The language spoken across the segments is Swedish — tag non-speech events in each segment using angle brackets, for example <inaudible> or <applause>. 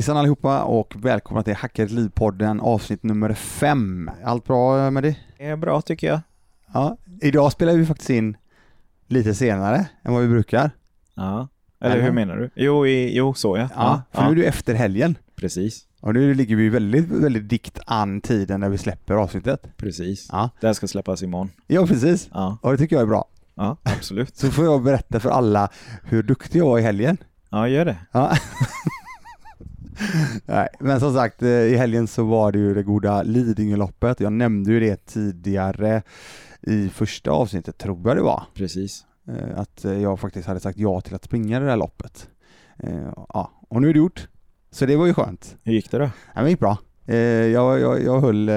Hejsan allihopa och välkomna till Hacka ett liv-podden avsnitt nummer fem. Allt bra med det? Det är bra tycker jag. Ja, idag spelar vi faktiskt in lite senare än vad vi brukar. Ja. Eller hur menar du? Jo, i, jo så ja. Ja, för nu är det efter helgen. Precis. Och nu ligger vi väldigt, väldigt dikt an tiden när vi släpper avsnittet. Precis. Ja, Det här ska släppas imorgon. ja precis. Ja, Och det tycker jag är bra. ja absolut. Så får jag berätta för alla hur duktig jag var i helgen. Ja, gör det. Ja. <laughs> <laughs> Nej, men som sagt, eh, i helgen så var det ju det goda Lidingöloppet. Jag nämnde ju det tidigare i första avsnittet, tror jag det var. Precis. Eh, Att eh, jag faktiskt hade sagt ja till att springa det där loppet. Ja, och nu är det gjort. Så det var ju skönt. Hur gick det då? Ja, det gick bra. Jag, jag, jag höll,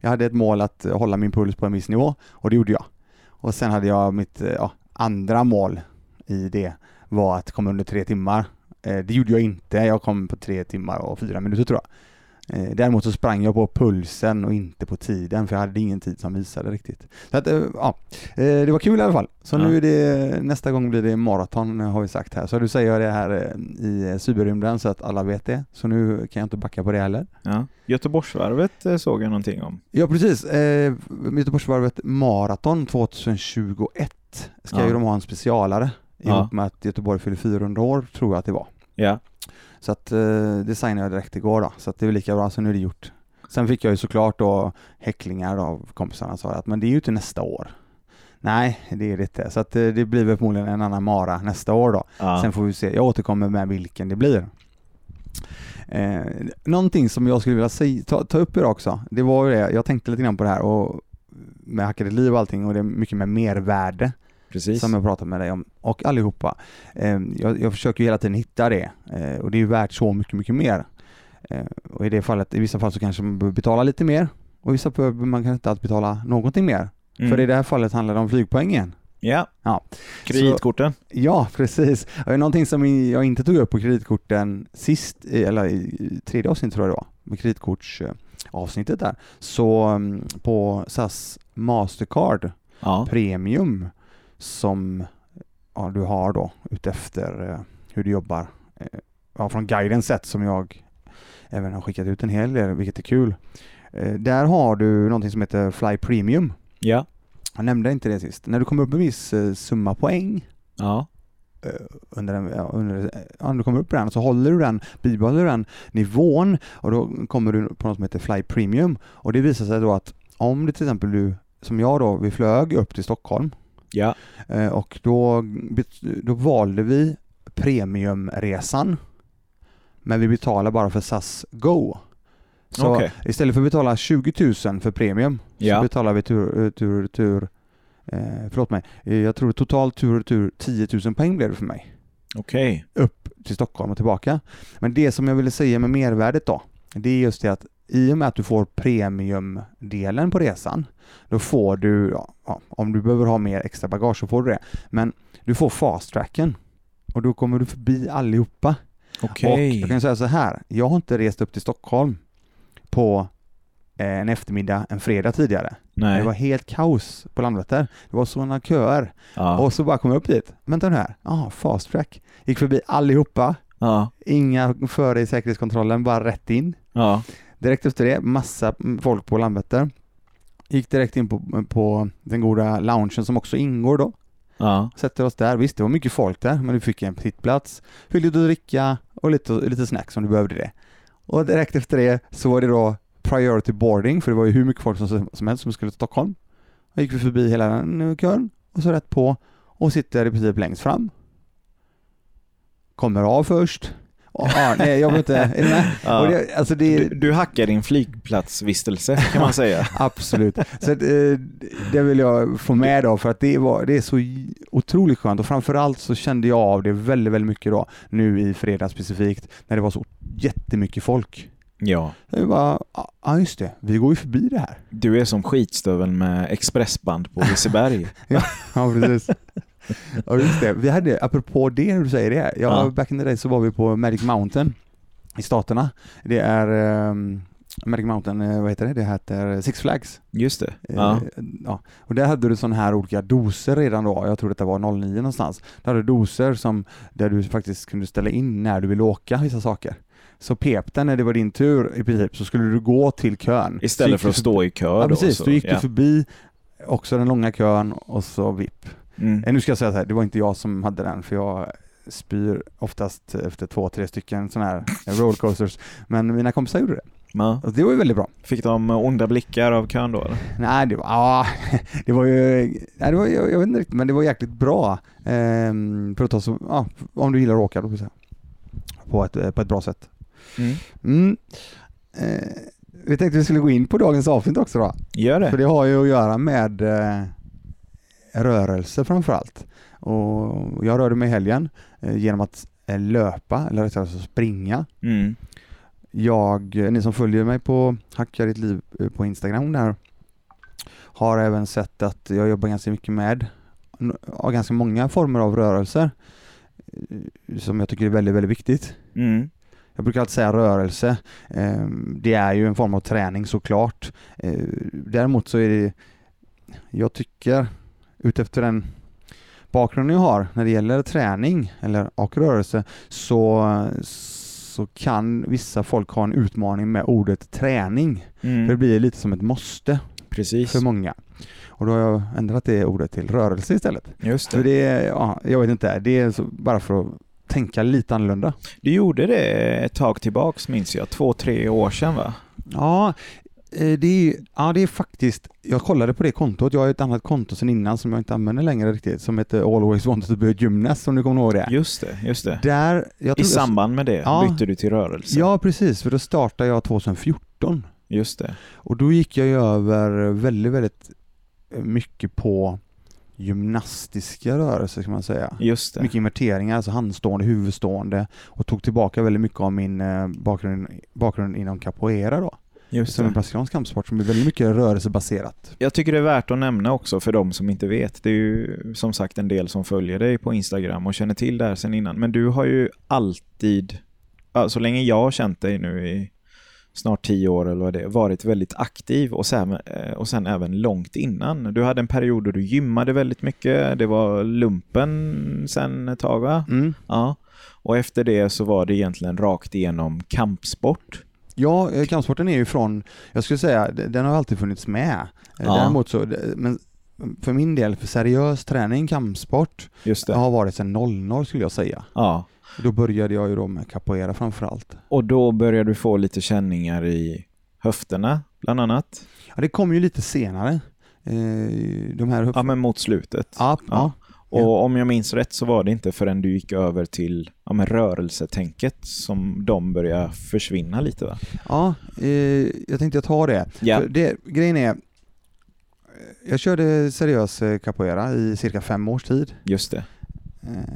jag hade ett mål att hålla min puls på en viss nivå och det gjorde jag. Och sen hade jag mitt ja, andra mål i det var att komma under tre timmar. Eh, Det gjorde jag inte, jag kom på tre timmar och fyra minuter tror jag. Eh, Däremot så sprang jag på pulsen och inte på tiden för jag hade ingen tid som visade riktigt. Så att, eh, ja, det var kul i alla fall. Så Ja. nu är det, nästa gång blir det maraton har vi sagt här. Så du säger det här i cyberrymden så att alla vet det. Så nu kan jag inte backa på det heller. Ja. Göteborgsvarvet såg jag någonting om. Ja precis, Göteborgsvarvet Marathon 2021 ska Ja. ju de ha en specialare Ja. ihop med att Göteborg fyller 400 år tror jag att det var. Ja. Så att eh, det signade jag direkt igår då, så att det är lika bra, så nu är det gjort. Sen fick jag ju såklart då häcklingar av kompisarna sa att men det är ju inte nästa år. Nej, det är det inte. Så att eh, det blir väl förmodligen en annan Mara nästa år då. ja. Sen får vi se, jag återkommer med vilken det blir. Eh, någonting som jag skulle vilja säga, ta, ta upp idag också, det var ju det, jag tänkte lite grann på det här och med hackade liv och allting och det är mycket med mervärde Precis. som jag pratat med dig om och allihopa. Eh, jag, jag försöker hela tiden hitta det eh, och det är ju värt så mycket, mycket mer. Eh, och i det fallet, i vissa fall så kanske man behöver betala lite mer och i vissa fall behöver man kanske inte alls betala någonting mer. Mm. För i det här fallet handlar det om flygpoängen. Ja. Ja. Kreditkorten. Ja, precis. Någonting som jag inte tog upp på kreditkorten sist, eller i tredje avsnittet tror jag det var, med kreditkortsavsnittet där, så mm, på SAS Mastercard Ja. Premium som ja, du har då utefter eh, hur du jobbar, eh, ja, från guidens sätt som jag även har skickat ut en hel del, vilket är kul. Eh, där har du någonting som heter Fly Premium. Ja. Jag nämnde inte det sist. När du kommer upp en viss eh, summa poäng Ja. eh, under, en, ja, under ja, du kommer upp på den så håller du den, bibehåller den nivån och då kommer du på något som heter Fly Premium och det visar sig då att om det till exempel du, som jag då, vi flög upp till Stockholm Ja. eh, och då, då valde vi premiumresan men vi betalar bara för SAS Go. Så Okej. istället för att betala 20 000 för premium Ja. så betalar vi tur, eh, tur, tur eh, förlåt mig, Eh, jag tror totalt tur, tur 10 000 poäng blev det för mig Okej. upp till Stockholm och tillbaka. Men det som jag ville säga med mervärdet då, det är just det att i och med att du får premiumdelen på resan, då får du, ja, om du behöver ha mer extra bagage så får du det, men du får fast tracken och då kommer du förbi allihopa. Och Okej. jag kan säga så här, jag har inte rest upp till Stockholm på eh, en eftermiddag en fredag tidigare. Nej. Det var helt kaos på Landvetter. Det var sådana köer. Ja. Och så bara kom jag upp dit. Vänta nu här. Ja, fast track. Gick förbi allihopa. Ja. Inga före i säkerhetskontrollen, bara rätt in. Ja. Direkt efter det, massa folk på Landvetter. Gick direkt in på, på den goda loungen som också ingår då. Ja. Sätter oss där. Visst, det var mycket folk där, men du fick en sittplats. Fick lite att dricka och lite, lite snacks om du behövde det. Och direkt efter det så var det då priority boarding, för det var ju hur mycket folk som, som helst som skulle till Stockholm. Då gick vi förbi hela den kön och så rätt på och sitter i princip längst fram. Kommer av först. Nej, jag vill inte, är du med? Ja. Det, alltså det, Du, du hackar din flygplatsvistelse kan man säga. <laughs> Absolut. Så att, eh, det vill jag få med då för att det, var, det är så otroligt skönt och framförallt så kände jag av det väldigt, väldigt mycket då nu i fredags specifikt när det var så jättemycket folk. Ja. Jag bara, ja just det, vi går ju förbi det här. Du är som skitstöveln med expressband på Liseberg. <laughs> Ja, precis. Ja just det, vi hade, apropå det när du säger det, ja, Ja. back in the day så var vi på Magic Mountain i Staterna. Det är, ehm, Magic Mountain, eh, vad heter det? Det heter Six Flags. Just det. Eh, Ja. ja. Och där hade du sådana här olika doser redan då, jag tror detta var 09 någonstans. Där hade du doser som, där du faktiskt kunde ställa in när du vill åka vissa saker. Så pep när det var din tur i princip, så skulle du gå till kön. Istället för att stå i kö Ja då, precis, så, då gick ja. du förbi också den långa kön och så vipp. Mm. Eh, Nu ska jag säga så här, det var inte jag som hade den för jag spyr oftast efter två, tre stycken sådana här rollercoasters. Men mina kompisar gjorde det. Ja. Och det var ju väldigt bra. Fick de onda blickar av kön då eller? Nej, det var, ja, <laughs> det var ju, nej, det var, jag, jag vet inte riktigt, men det var jäkligt bra. Ehm, för att ta så, ja, om du gillar att åka då, säga. På ett, eh, på ett bra sätt. Mm. Mm. Eh, vi tänkte vi skulle gå in på dagens avsnitt också då. Gör det. För det har ju att göra med eh, rörelse framförallt. Och jag rörde mig i helgen eh, genom att eh, löpa, eller rättare sagt springa. Mm. Jag, eh, ni som följer mig på Hacka ditt liv på Instagram där har även sett att jag jobbar ganska mycket med ganska många former av rörelser som jag tycker är väldigt, väldigt viktigt. Mm. Jag brukar alltid säga rörelse. Eh, Det är ju en form av träning såklart. Däremot så är det, jag tycker utefter den bakgrunden jag har när det gäller träning eller och rörelse så, så kan vissa folk ha en utmaning med ordet träning. För det Mm. blir lite som ett måste Precis. för många. Och då har jag ändrat det ordet till rörelse istället. Just För det. det är, ja, jag vet inte, det är bara för att tänka lite annorlunda. Du gjorde det ett tag tillbaks minns jag. Två, tre år sedan va? Ja, det är, ja, det är faktiskt, jag kollade på det kontot, jag har ett annat konto sedan innan som jag inte använder längre riktigt, som heter Always Wanted to be a Gymnast, om du kommer ihåg det. Just det, just det. Där, I samband med det Ja. bytte du till rörelse. Ja, precis, för då startade jag 2014 Just det. och då gick jag över väldigt, väldigt mycket på gymnastiska rörelser kan man säga. Just det. Mycket inverteringar, alltså handstående, huvudstående och tog tillbaka väldigt mycket av min eh, bakgrund, bakgrund inom capoeira då. Just Som en det. brasiliansk kampsport som är väldigt mycket rörelsebaserat. Jag tycker det är värt att nämna också för de som inte vet. Det är ju som sagt en del som följer dig på Instagram och känner till det här sedan innan. Men du har ju alltid, så länge jag har känt dig nu i snart tio år eller vad det är, varit väldigt aktiv och sen, eh, och sen även långt innan. Du hade en period då du gymmade väldigt mycket. Det var lumpen sen ett tag va? Mm. Ja. Och efter det så var det egentligen rakt igenom kampsport. Ja, eh, kampsporten är ju från, jag skulle säga, den har alltid funnits med. Eh, Ja. Däremot så, men för min del, för seriös träning, kampsport, har varit sedan 00 skulle jag säga. Ja. Då började jag ju då med capoeira framförallt. Och då började du få lite känningar i höfterna, bland annat. Ja, det kom ju lite senare. Eh, de här Ja, men mot slutet. ja, ja. Och om jag minns rätt så var det inte förrän du gick över till ja, men rörelsetänket som de började försvinna lite va? ja eh, jag tänkte tar det. Ja. För det. Grejen är, eh, jag körde seriös eh, capoeira i cirka fem års tid. Just det. Eh,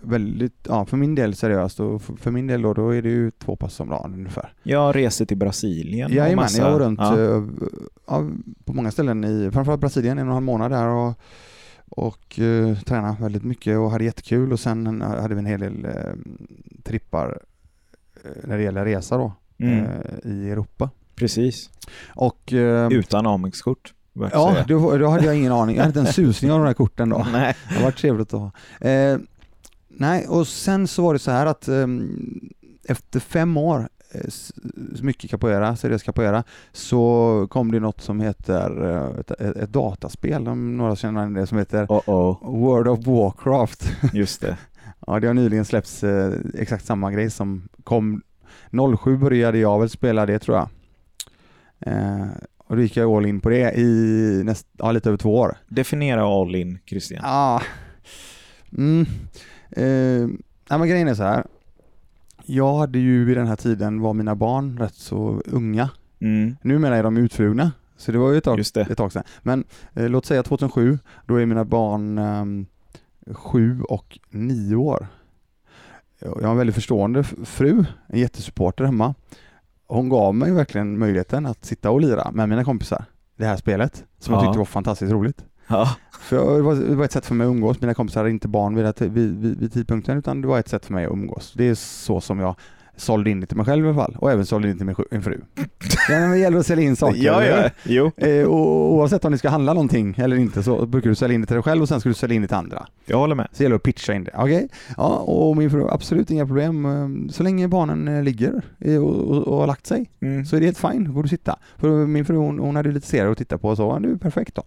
väldigt, ja för min del seriöst och för, min del då, då är det ju två pass om dagen ungefär. Jag reste till Brasilien. Jajamän, massa- jag var runt Ja. eh, ja, på många ställen i framförallt Brasilien, en och en halv månad där och, och uh, tränade väldigt mycket och hade jättekul och sen hade vi en hel del eh, trippar eh, när det gäller resa då Mm, eh, i Europa. precis. Och eh, Utan Amex-kort. ja, då, då hade jag ingen aning, jag hade inte en susning av de här korten då. Nej. Det varit trevligt att ha. Eh, nej, och sen så var det så här att ehm, efter fem år, eh, mycket capoeira, seriös capoeira, så kom det något som heter eh, ett, ett, dataspel, om några känner igen det, som heter Oh oh, World of Warcraft. <laughs> just det. ja, det har nyligen släppts eh, exakt samma grej som kom 07 började jag väl spela det tror jag. Eh, och då gick jag all in på det i näst, ja, lite över två år. Definiera all in, Christian. Ja. Mm. Eh, nej, men grejen är så här. Jag hade ju vid den här tiden var mina barn rätt så unga. Mm, Numera är de utflugna. Så det var ju ett tag, ett tag sedan. Men eh, låt säga 2007, då är mina barn ehm, sju och nio år. Jag har en väldigt förstående fru, en jättesupporter hemma. Hon gav mig verkligen möjligheten att sitta och lira med mina kompisar. Det här spelet, som jag Ja. tyckte var fantastiskt roligt. Ja, För det, var, det var ett sätt för mig att umgås. Mina kompisar hade inte barn vid, vid, vid, vid tidpunkten utan det var ett sätt för mig att umgås. Det är så som jag sålde in det till mig själv i alla fall och även sålde in det till min, min fru. ja, men det gäller att sälja in saker. Ja, ja. Jo. Eh, och oavsett om ni ska handla någonting eller inte så brukar du sälja in det till dig själv och sen ska du sälja in det till andra. Jag håller med. Så det gäller att pitcha in det. Okej, ja och min fru, absolut inga problem. Eh, Så länge barnen eh, ligger och, och, och har lagt sig Mm. så är det helt fine, får du sitta. För min fru hon, hon hade lite serier att titta på och så, är perfekt då.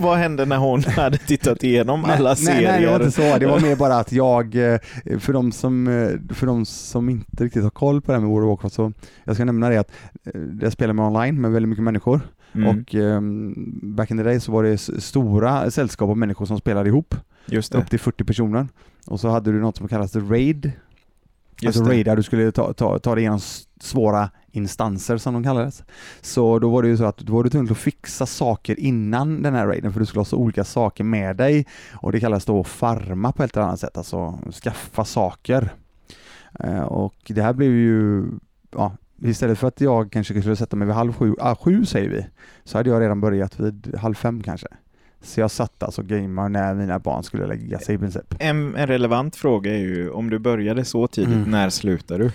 Vad hände när hon hade tittat igenom alla nej, serier? Nej, nej, det var inte så. Det var mer bara att jag, eh, för de som, eh, för de som inte riktigt har koll på det här med World of Warcraft så, jag ska nämna det att eh, jag spelar med online med väldigt mycket människor Mm. och ehm, back in the day så var det stora sällskap av människor som spelade ihop, Just det. upp till 40 personer. Och så hade du något som kallas raid, Just alltså det. raid där du skulle ta, ta, ta dig igenom svåra instanser som de kallades. Så då var det ju så att då var du tvungen att fixa saker innan den här raiden för du skulle ha så olika saker med dig och det kallas då farma på ett eller annat sätt, alltså skaffa saker. Eh, och det här blev ju, ja, istället för att jag kanske skulle sätta mig vid halv sju, ah, sju säger vi, så hade jag redan börjat vid halv fem kanske. Så jag satt alltså och gamade när mina barn skulle lägga sig i princip. En, en relevant fråga är ju, om du började så tidigt, Mm. när slutar du?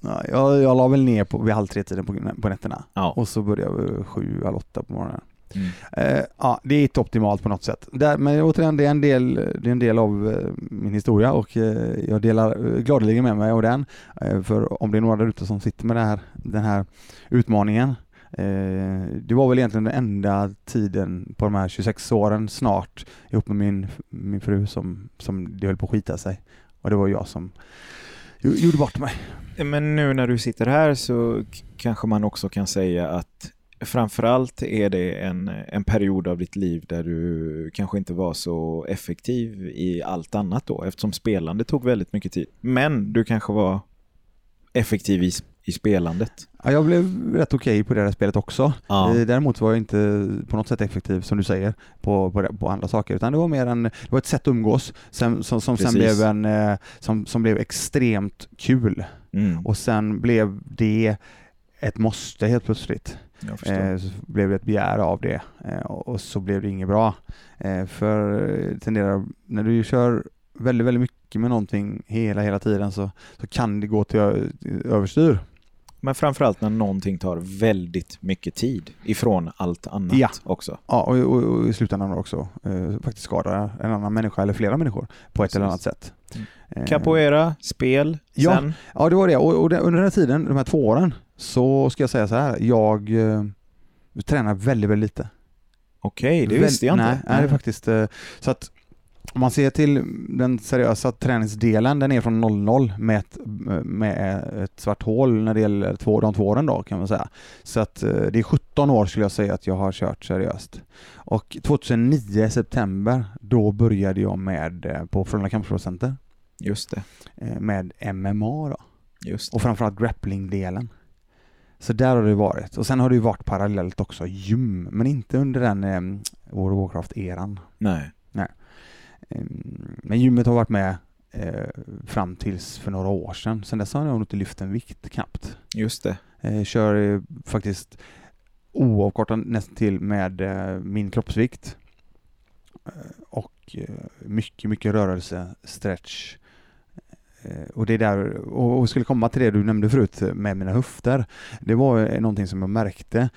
Ja, jag, jag la väl ner på, vid halv tre tiden på, på nätterna Ja. och så började jag sju, halv åtta på morgonen. Mm. Eh, ja, det är inte optimalt på något sätt. Där, men återigen, det är en del, det är en del av eh, min historia och eh, jag delar eh, gladeligen med mig av den. Eh, för om det är några där ute som sitter med här, den här utmaningen. Eh, det var väl egentligen den enda tiden på de här 26 åren snart ihop med min, min fru som, som det höll på att skita sig. Och det var jag som gjorde bort mig. Men nu när du sitter här så kanske man också kan säga att framförallt är det en, en period av ditt liv där du kanske inte var så effektiv i allt annat då eftersom spelande tog väldigt mycket tid. Men du kanske var effektiv i, i spelandet. Ja, jag blev rätt okej på det här spelet också. Ja. Eh, Däremot var jag inte på något sätt effektiv, som du säger, på, på, på andra saker, utan det var mer en, det var ett sätt att umgås som, som, som sen blev en, eh, som, som blev extremt kul. Mm. Och sen blev det ett måste helt plötsligt. Eh, så blev det ett begär av det eh, och, så blev det inget bra. Eh, för eh, tenderar, när du kör väldigt, väldigt mycket med någonting hela, hela tiden så, så kan det gå till överstyr. Men framförallt när någonting tar väldigt mycket tid ifrån allt annat Ja. också. Ja, och, och, och i slutändan också eh, faktiskt skada en annan människa eller flera människor på ett eller annat sätt. Mm. Eh, Capoeira, spel, Ja. sen? Ja, det var det. Och, och det, under den här tiden, de här två åren, så ska jag säga så här. Jag eh, tränar väldigt, väldigt lite. Okej, det Väl- visste jag nej, inte. Nej, det är faktiskt eh, så att om man ser till den seriösa träningsdelen, den är från 00 med ett, med ett svart hål när det gäller två, de två åren då kan man säga. Så att eh, det är 17 år skulle jag säga att jag har kört seriöst. Och 2009 i september, då började jag med eh, på Frölunda Kampsportscenter Just det. eh, med MMA då. Just det. Och framförallt grappling-delen. Så där har det varit. Och sen har det ju varit parallellt också gym, men inte under den eh, World of Warcraft-eran. Nej. Ehm, Men gymmet har varit med eh, fram tills för några år sedan. Sen dess har jag nog inte lyft en vikt knappt. Just det. Eh, kör eh, faktiskt oavkortat nästan till med min kroppsvikt. Och mycket, mycket rörelse, stretch. Och det är där, och skulle komma till det du nämnde förut med mina höfter. Det var någonting som jag märkte.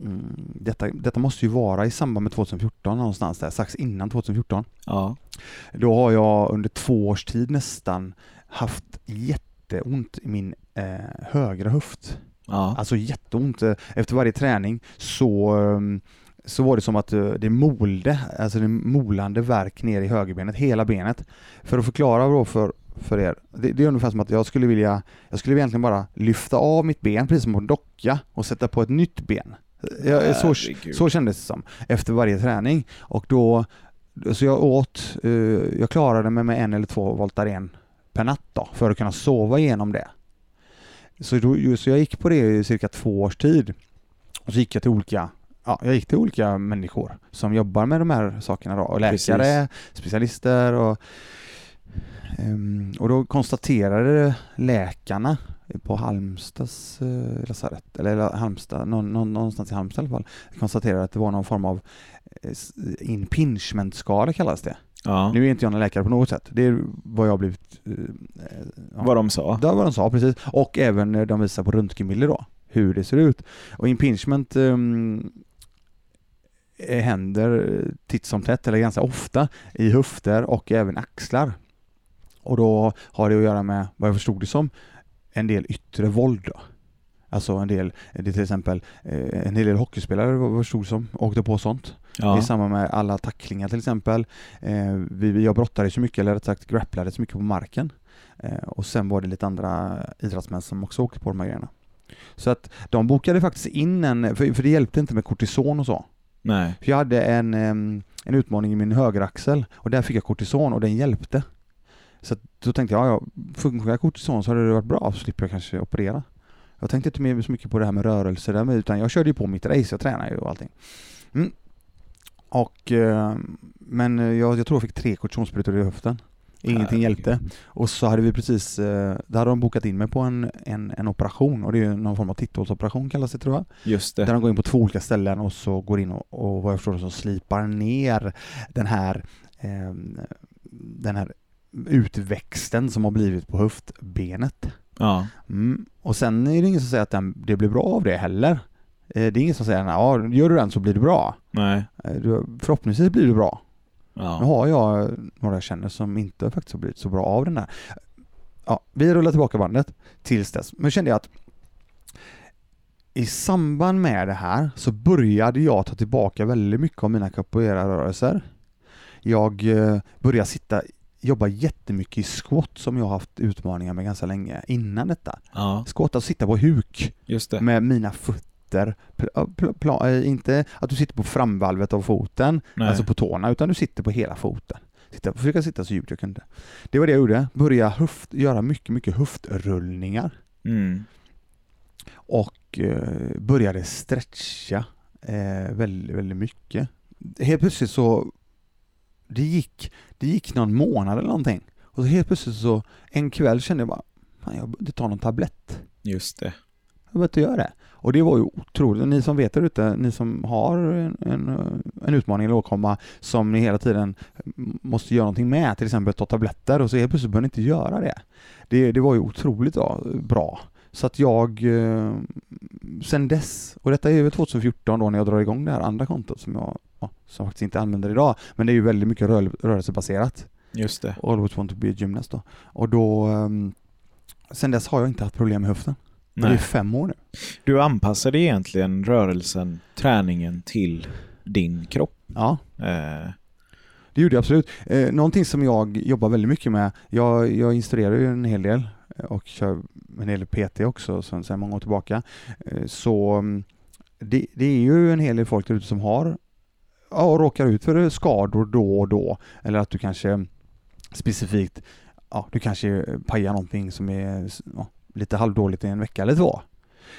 Mm, detta, detta måste ju vara i samband med 2014 någonstans där, strax innan 2014. Ja. Då har jag under två års tid nästan haft jätteont i min eh, högra höft. Ja. Alltså jätteont. Eh, Efter varje träning så, ehm, så var det som att eh, det molde, alltså det molande verk ner i högerbenet, hela benet. För att förklara då för, för er, det, det är ungefär som att jag skulle vilja, jag skulle egentligen bara lyfta av mitt ben precis som på en docka och sätta på ett nytt ben. Jag, så, så kändes det som efter varje träning och då så jag åt, eh, jag klarade mig med en eller två Voltaren per natt då för att kunna sova igenom det. Så, då, så jag gick på det i cirka två års tid. Och så gick jag till olika Ja, jag gick till olika människor som jobbar med de här sakerna då, och läkare, specialister och ehm, och då konstaterade läkarna på Halmstads eh, lasarett, eller Halmstad, någon, någon, någonstans i Halmstad i alla fall, konstaterade att det var någon form av eh, impingementskada kallas det. Ja. Nu är inte jag någon läkare på något sätt. Det är vad jag har blivit... Eh, ja. Vad de sa. Det var vad de sa, precis. Och även när de visar på röntgenbilder då, hur det ser ut. Och impingement um, händer titt som tätt, eller ganska ofta, i höfter och även axlar. Och då har det att göra med, vad jag förstod det som, en del yttre våld då. Alltså en del, det är till exempel eh, en hel del hockeyspelare jag förstod som, åkte på sånt. Ja. I samband med alla tacklingar till exempel. Eh, vi, jag brottade så mycket, eller rätt sagt grapplade så mycket på marken. Eh, och sen var det lite andra idrottsmän som också åkte på de här grejerna. Så att de bokade faktiskt in en, för, för det hjälpte inte med kortison och så. Nej. För jag hade en, en utmaning i min högeraxel och där fick jag kortison och den hjälpte. Så då tänkte jag, ja, funkar kortison så hade det varit bra, så slipper jag kanske operera. Jag tänkte inte så mycket på det här med rörelse där med, utan jag körde ju på mitt race, jag tränar ju och allting. Mm. Och, eh, men jag, jag tror jag fick tre kortisonsprutor i höften. Ingenting hjälpte. Och så hade vi precis, eh, där hade de bokat in mig på en, en, en operation och det är ju någon form av titthålsoperation kallas det tror jag. Just Där det. de går in på två olika ställen och så går in och, och vad jag förstår så slipar ner den här eh, den här utväxten som har blivit på höftbenet. Ja. Mm. Och sen är det ingen som säger att den, det blir bra av det heller. Eh, det är ingen som säger ja, gör du den så blir det bra. Nej. Eh, förhoppningsvis blir det bra. Nu Ja. har jag några jag känner som inte faktiskt har blivit så bra av den där. Ja, vi rullar tillbaka bandet tills dess. Men kände jag att i samband med det här så började jag ta tillbaka väldigt mycket av mina capoeira-rörelser. Jag eh, började sitta, jobba jättemycket i squat som jag har haft utmaningar med ganska länge innan detta. ja. Squat, alltså sitta på huk med mina fötter. Eh, inte att du sitter på framvalvet av foten, Nej. alltså på tårna, utan du sitter på hela foten. Sitta, försöka sitta så djupt jag kunde. Det var det jag gjorde. Börja höft, göra mycket, mycket höftrullningar Mm. och eh, började stretcha eh, väldigt, väldigt mycket. Helt plötsligt så, det gick, det gick någon månad eller någonting. Och så helt plötsligt så, en kväll kände jag bara, fan jag borde ta någon tablett. Just det. Jag behöver inte göra det. Och det var ju otroligt. Ni som vet där ute, ni som har en, en, en utmaning eller åkomma som ni hela tiden måste göra någonting med, till exempel ta tabletter och så helt plötsligt behöver ni inte göra det. Det, det var ju otroligt bra. Så att jag, eh, sen dess, och detta är väl 2014 då när jag drar igång det här andra kontot som jag ja, som faktiskt inte använder idag, men det är ju väldigt mycket rör, rörelsebaserat. Just det. Always want to be a gymnast då. Och då, eh, sen dess har jag inte haft problem med höften. Och Det är Nej. fem år nu. Du anpassade egentligen rörelsen, träningen till din kropp. Ja. Eh, Det gjorde jag absolut. Eh, någonting som jag jobbar väldigt mycket med, jag, jag instruerar ju en hel del eh, och kör en hel del PT också sen många år tillbaka. Eh, så mm, det, det är ju en hel del folk där ute som har ja, råkar ut för skador då och då. Eller att du kanske specifikt, ja, du kanske pajar någonting som är ja, lite halvdåligt i en vecka eller två.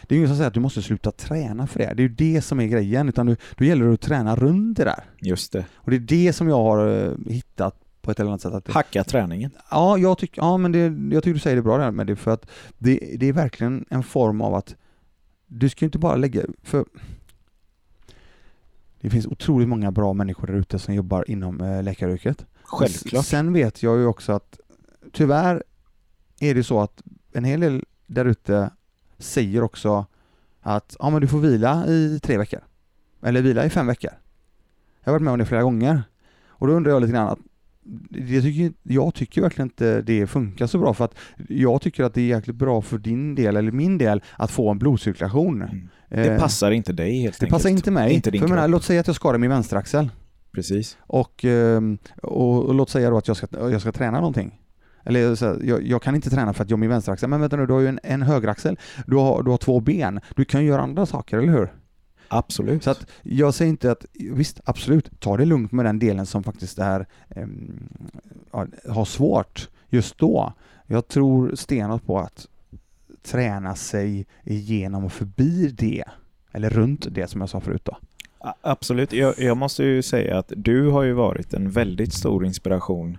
Det är ingen som säger att du måste sluta träna för det. Det är ju det som är grejen, utan du, då gäller det att träna runt det där. just det. Och det är det som jag har eh, hittat på ett eller annat sätt. Att det, Hacka träningen. ja, jag tycker, ja, men det, jag tycker du säger det bra där med det, för att det, det är verkligen en form av att du ska ju inte bara lägga, för det finns otroligt många bra människor där ute som jobbar inom eh, läkaryrket. Självklart. Sen vet jag ju också att tyvärr är det så att en hel del där ute säger också att ja, men du får vila i tre veckor. Eller vila i fem veckor. Jag har varit med om det flera gånger. Och då undrar jag lite grann jag tycker, jag tycker verkligen inte det funkar så bra för att jag tycker att det är jäkligt bra för din del, eller min del, att få en blodcirkulation. Mm. Eh, Det passar inte dig helt det enkelt. passar inte mig. Inte för jag menar, låt säga att jag skadar min vänsteraxel. Precis. Och, ehm, och, och låt säga då att jag ska, jag ska träna någonting. Eller så här, jag, jag kan inte träna för att jag har min vänsteraxel, men vänta nu, du har ju en, en högeraxel, du har, du har två ben, du kan ju göra andra saker, eller hur? Absolut. Så att jag säger inte att, visst absolut, ta det lugnt med den delen som faktiskt är, ja, har svårt just då. Jag tror stenhårt på att träna sig igenom och förbi det, eller runt det som jag sa förut då. Absolut. Jag, jag måste ju säga att du har ju varit en väldigt stor inspiration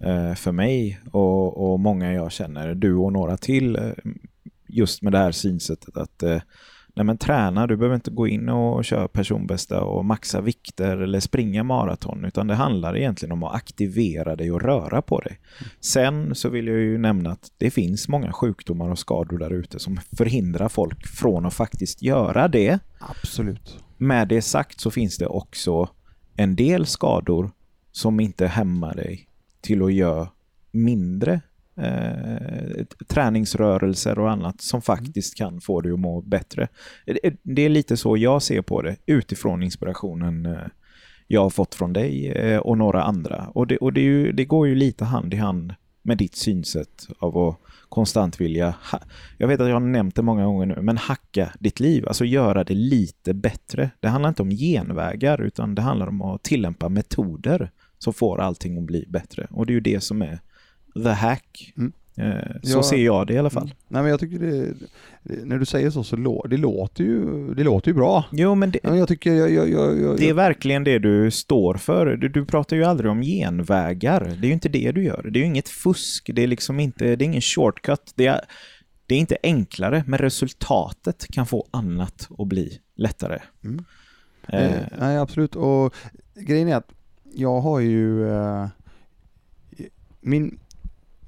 eh, för mig och, och många jag känner, du och några till, eh, just med det här synsättet att eh, nej men träna, du behöver inte gå in och köra personbästa och maxa vikter eller springa maraton, utan det handlar egentligen om att aktivera dig och röra på dig. Sen så vill jag ju nämna att det finns många sjukdomar och skador där ute som förhindrar folk från att faktiskt göra det. Absolut. Med det sagt så finns det också en del skador som inte hämmar dig till att göra mindre eh, träningsrörelser och annat som faktiskt kan få dig att må bättre. Det- är lite så jag ser på det utifrån inspirationen eh, jag har fått från dig eh, och några andra. Och, det, och det, ju, det går ju lite hand i hand med ditt synsätt av att konstant vilja, jag vet att jag har nämnt det många gånger nu, men hacka ditt liv, alltså göra det lite bättre. Det handlar inte om genvägar utan det handlar om att tillämpa metoder som får allting att bli bättre. Och det är ju det som är the hack. Mm. Eh, Så Ja. ser jag det i alla fall. Mm. Nej men jag tycker det, när du säger så så lå, det låter ju, det låter ju bra. Jo, men det, jag tycker, jag, jag, jag, jag, det är verkligen det du står för. Du, du pratar ju aldrig om genvägar. Det är ju inte det du gör. Det är ju inget fusk. Det är liksom inte, det är ingen shortcut. Det är, det är inte enklare, men resultatet kan få annat att bli lättare. Mm. Eh, Eh, nej, absolut. Och grejen är att jag har ju eh, min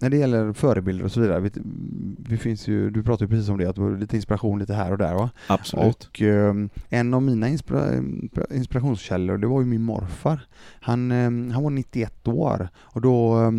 när det gäller förebilder och så vidare, vi, vi finns ju, du pratade ju precis om det, att du har lite inspiration lite här och där va? absolut. Och eh, en av mina inspira inspirationskällor, det var ju min morfar. Han, eh, han var 91 år och då eh,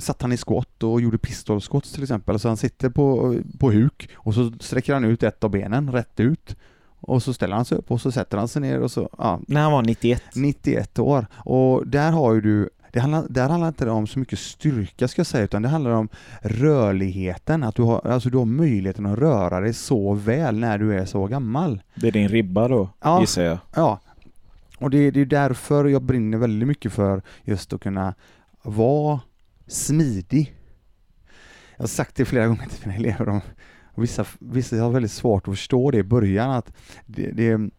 satt han i skott och gjorde pistolskott till exempel. Så han sitter på, på huk och så sträcker han ut ett av benen rätt ut och så ställer han sig upp och så sätter han sig ner och så, ja, När han var 91. 91 år. Och där har ju du det handlar, där handlar inte det om så mycket styrka ska jag säga, utan det handlar om rörligheten, att du har, alltså du har möjligheten att röra dig så väl när du är så gammal. Det är din ribba då, Ja. gissar jag. Ja, och det, det är därför jag brinner väldigt mycket för just att kunna vara smidig. Jag har sagt det flera gånger till mina elever, de, vissa, vissa har väldigt svårt att förstå det i början, att det, det,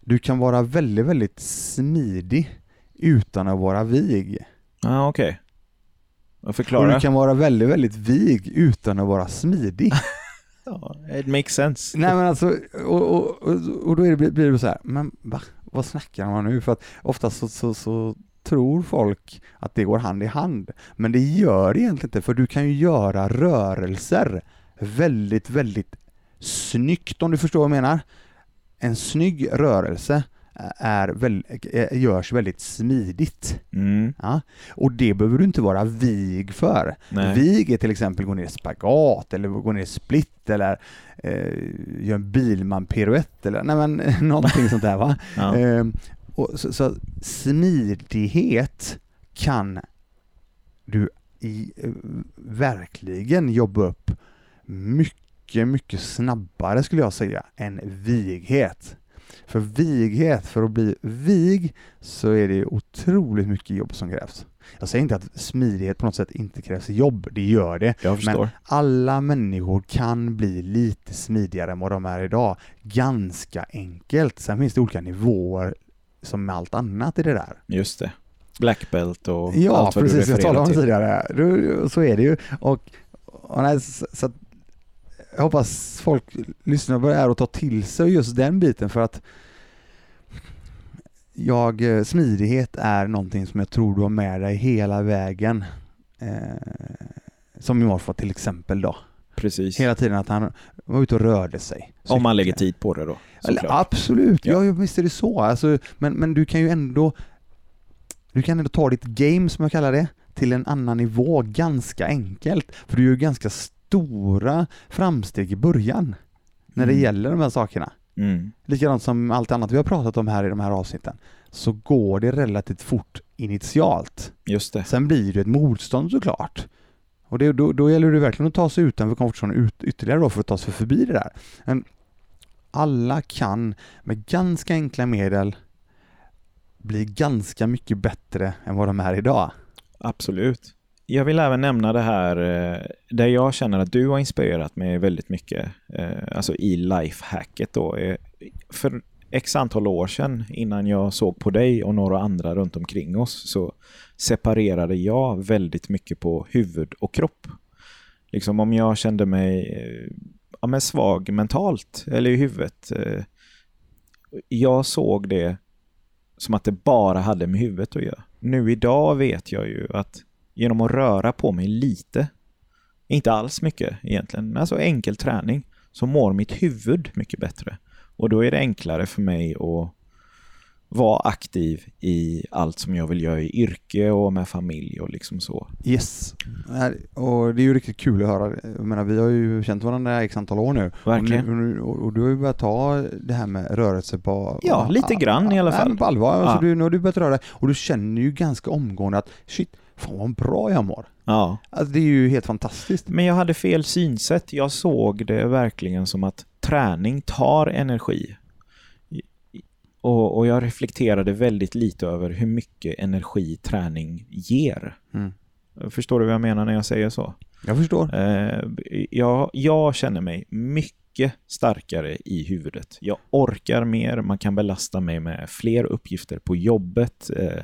du kan vara väldigt, väldigt smidig utan att vara vig. Ja, ah, okej. Jag Och förklarar. du kan vara väldigt, väldigt vig utan att vara smidig. <laughs> Ja, it makes sense. Nej men alltså, och, och, och, och då det, blir det så här, men va? Vad snackar man nu? För att oftast så, så, så tror folk att det går hand i hand. Men det gör det egentligen inte, för du kan ju göra rörelser väldigt, väldigt snyggt om du förstår vad jag menar. En snygg rörelse är väl, görs väldigt smidigt. Mm, Ja? Och det behöver du inte vara vig för. nej. Vig är till exempel gå ner i spagat eller gå ner i split eller eh, göra en bilman-piruett eller nej men <laughs> någonting sånt där va. <laughs> Ja. Eh, och så, så smidighet kan du i, eh, verkligen jobba upp mycket, mycket snabbare skulle jag säga än vighet. För vighet, för att bli vig så är det otroligt mycket jobb som krävs. Jag säger inte att smidighet på något sätt inte krävs jobb, det gör det. Förstår. Alla människor kan bli lite smidigare än vad de är idag. Ganska enkelt. Sen finns det olika nivåer som med allt annat i det där. Just det. Black belt och Ja, allt vad precis. du Jag talade om det tidigare. Så är det ju. Och, och nej, så, så jag hoppas folk lyssnar på det här och tar till sig just den biten för att jag, eh, smidighet är någonting som jag tror du har med dig hela vägen. Eh, som morfar till exempel då. Precis. Hela tiden att han var ute och rörde sig. Om man lägger tid på det då. Eller, absolut, Ja. ja. visst är det så. Alltså, men, men du kan ju ändå du kan ändå ta ditt game, som jag kallar det, till en annan nivå ganska enkelt. För du gör ju ganska stora framsteg i början när det Mm. gäller de här sakerna. Mm. Likadant som allt annat vi har pratat om här i de här avsnitten. Så går det relativt fort initialt. Just det. Sen blir det ett motstånd såklart. Och det, då, då gäller det verkligen att ta sig utanför komfortzonen ut, ytterligare då för att ta sig förbi det där. Men alla kan med ganska enkla medel bli ganska mycket bättre än vad de är idag. Absolut. Jag vill även nämna det här eh, där jag känner att du har inspirerat mig väldigt mycket, eh, alltså i lifehacket då. Eh, för x antal år sedan, innan jag såg på dig och några andra runt omkring oss, så separerade jag väldigt mycket på huvud och kropp. Liksom om jag kände mig ja, men svag mentalt, eller i huvudet. Jag såg det som att det bara hade med huvudet att göra. Nu idag vet jag ju att genom att röra på mig lite, inte alls mycket egentligen, alltså enkel träning, så mår mitt huvud mycket bättre. Och då är det enklare för mig att vara aktiv i allt som jag vill göra i yrke och med familj och liksom så. Yes. Och det är ju riktigt kul att höra. Jag menar, vi har ju känt varandra i x antal år nu. Verkligen. Och, nu, och, du har ju börjat ta det här med rörelse på... Ja, lite grann i alla fall. Nej, på allvar. Alltså, Ja. du, nu har du börjat röra dig och du känner ju ganska omgående att shit, fan vad bra jag mår. Ja. Alltså det är ju helt fantastiskt. Men jag hade fel synsätt. Jag såg det verkligen som att träning tar energi. Och, och jag reflekterade väldigt lite över hur mycket energi träning ger. Mm. Förstår du vad jag menar när jag säger så? Jag förstår. Eh, jag, jag känner mig mycket starkare i huvudet. Jag orkar mer, man kan belasta mig med fler uppgifter på jobbet, eh,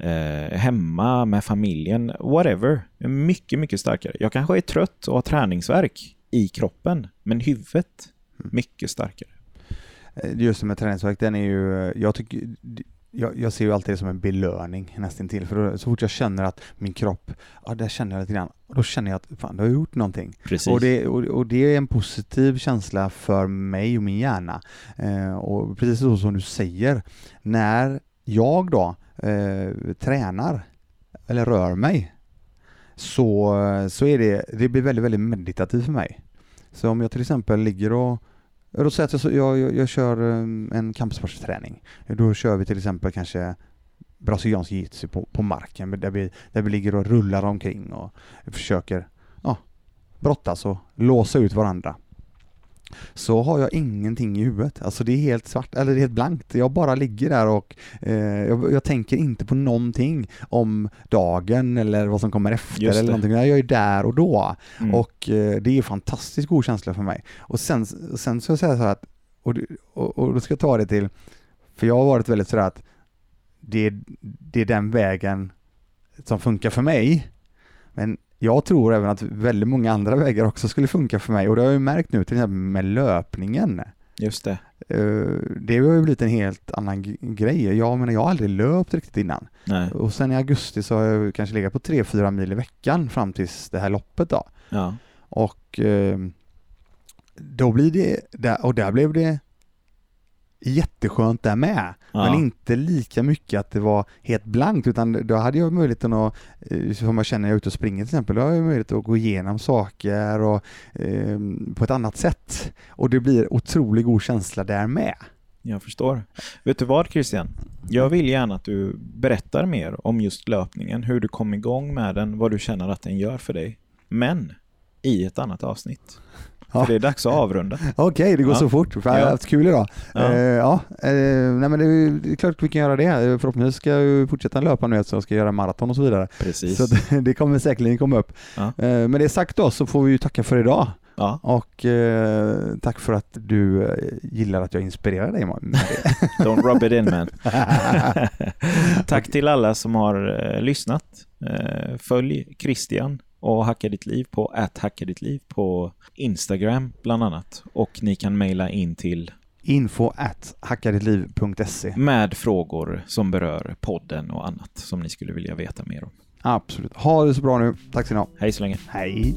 eh, hemma, med familjen, whatever. Mycket, mycket starkare. Jag kanske är trött och har träningsverk i kroppen, men huvudet, mycket starkare. Eh, Just det med träningsvärk, den är ju, jag tycker, jag, jag ser ju alltid det som en belöning nästan till för då, så fort jag känner att min kropp, ja där känner jag lite grann, då känner jag att fan, då har jag gjort någonting. Precis. Och det, och, och det är en positiv känsla för mig och min hjärna. Eh, och precis så som du säger, när jag då eh, tränar eller rör mig så, så är det, det blir väldigt, väldigt meditativt för mig. Så om jag till exempel ligger och då säger att jag, jag, jag, kör eh, en kampsportsträning. Då kör vi till exempel kanske brasiliansk jiu-jitsu på, på marken där vi, där vi ligger och rullar omkring och försöker ja, brottas och låsa ut varandra. Så har jag ingenting i huvudet. Alltså det är helt svart, eller det är helt blankt. Jag bara ligger där och eh, jag, jag tänker inte på någonting om dagen eller vad som kommer efter eller någonting. Jag är där och då. Mm. Och eh, det är fantastiskt god känsla för mig. Och sen, sen så säger jag så här att, och, och, och då ska jag ta det till, för jag har varit väldigt sådär att det, det är den vägen som funkar för mig. Men jag tror även att väldigt många andra vägar också skulle funka för mig och det har jag ju märkt nu till exempel med löpningen. Just det. Eh, Det har ju blivit en helt annan grej. Jag menar, jag har aldrig löpt riktigt innan. Nej. Och sen i augusti så har jag kanske legat på 3-4 mil i veckan fram tills det här loppet då. Ja. Och eh, då blir det, och där blev det jätteskönt där med. Ja. Men inte lika mycket att det var helt blankt utan då hade jag möjligheten att, eh, som jag känner när jag är ute och springer till exempel, då har jag möjlighet att gå igenom saker och eh, på ett annat sätt. Och det blir otroligt god känsla där med. Jag förstår. Vet du vad Christian? Jag vill gärna att du berättar mer om just löpningen, hur du kom igång med den, vad du känner att den gör för dig. Men i ett annat avsnitt. Ja. För det är dags att avrunda. Okej, det går Ja. så fort. Jag har haft kul idag. Ja. Eh, ja eh, nej men det är, det är klart att vi kan göra det. Eh, Förhoppningsvis ska jag fortsätta löpa nu så jag ska göra maraton och så vidare. Precis. Så det, <laughs> det kommer säkerligen komma upp. Ja. Eh, med det sagt då så får vi tacka för idag. Ja, Och eh, tack för att du eh, gillar att jag inspirerar dig <laughs> don't rub it in man. <laughs> Tack till alla som har eh, lyssnat. Följ Christian och Hacka ditt liv på att hacka ditt liv på Instagram bland annat. Och ni kan mejla in till Info at hackadittliv.se med frågor som berör podden och annat som ni skulle vilja veta mer om. Absolut. Ha det så bra nu. Tack så ni ha. Hej så länge. Hej.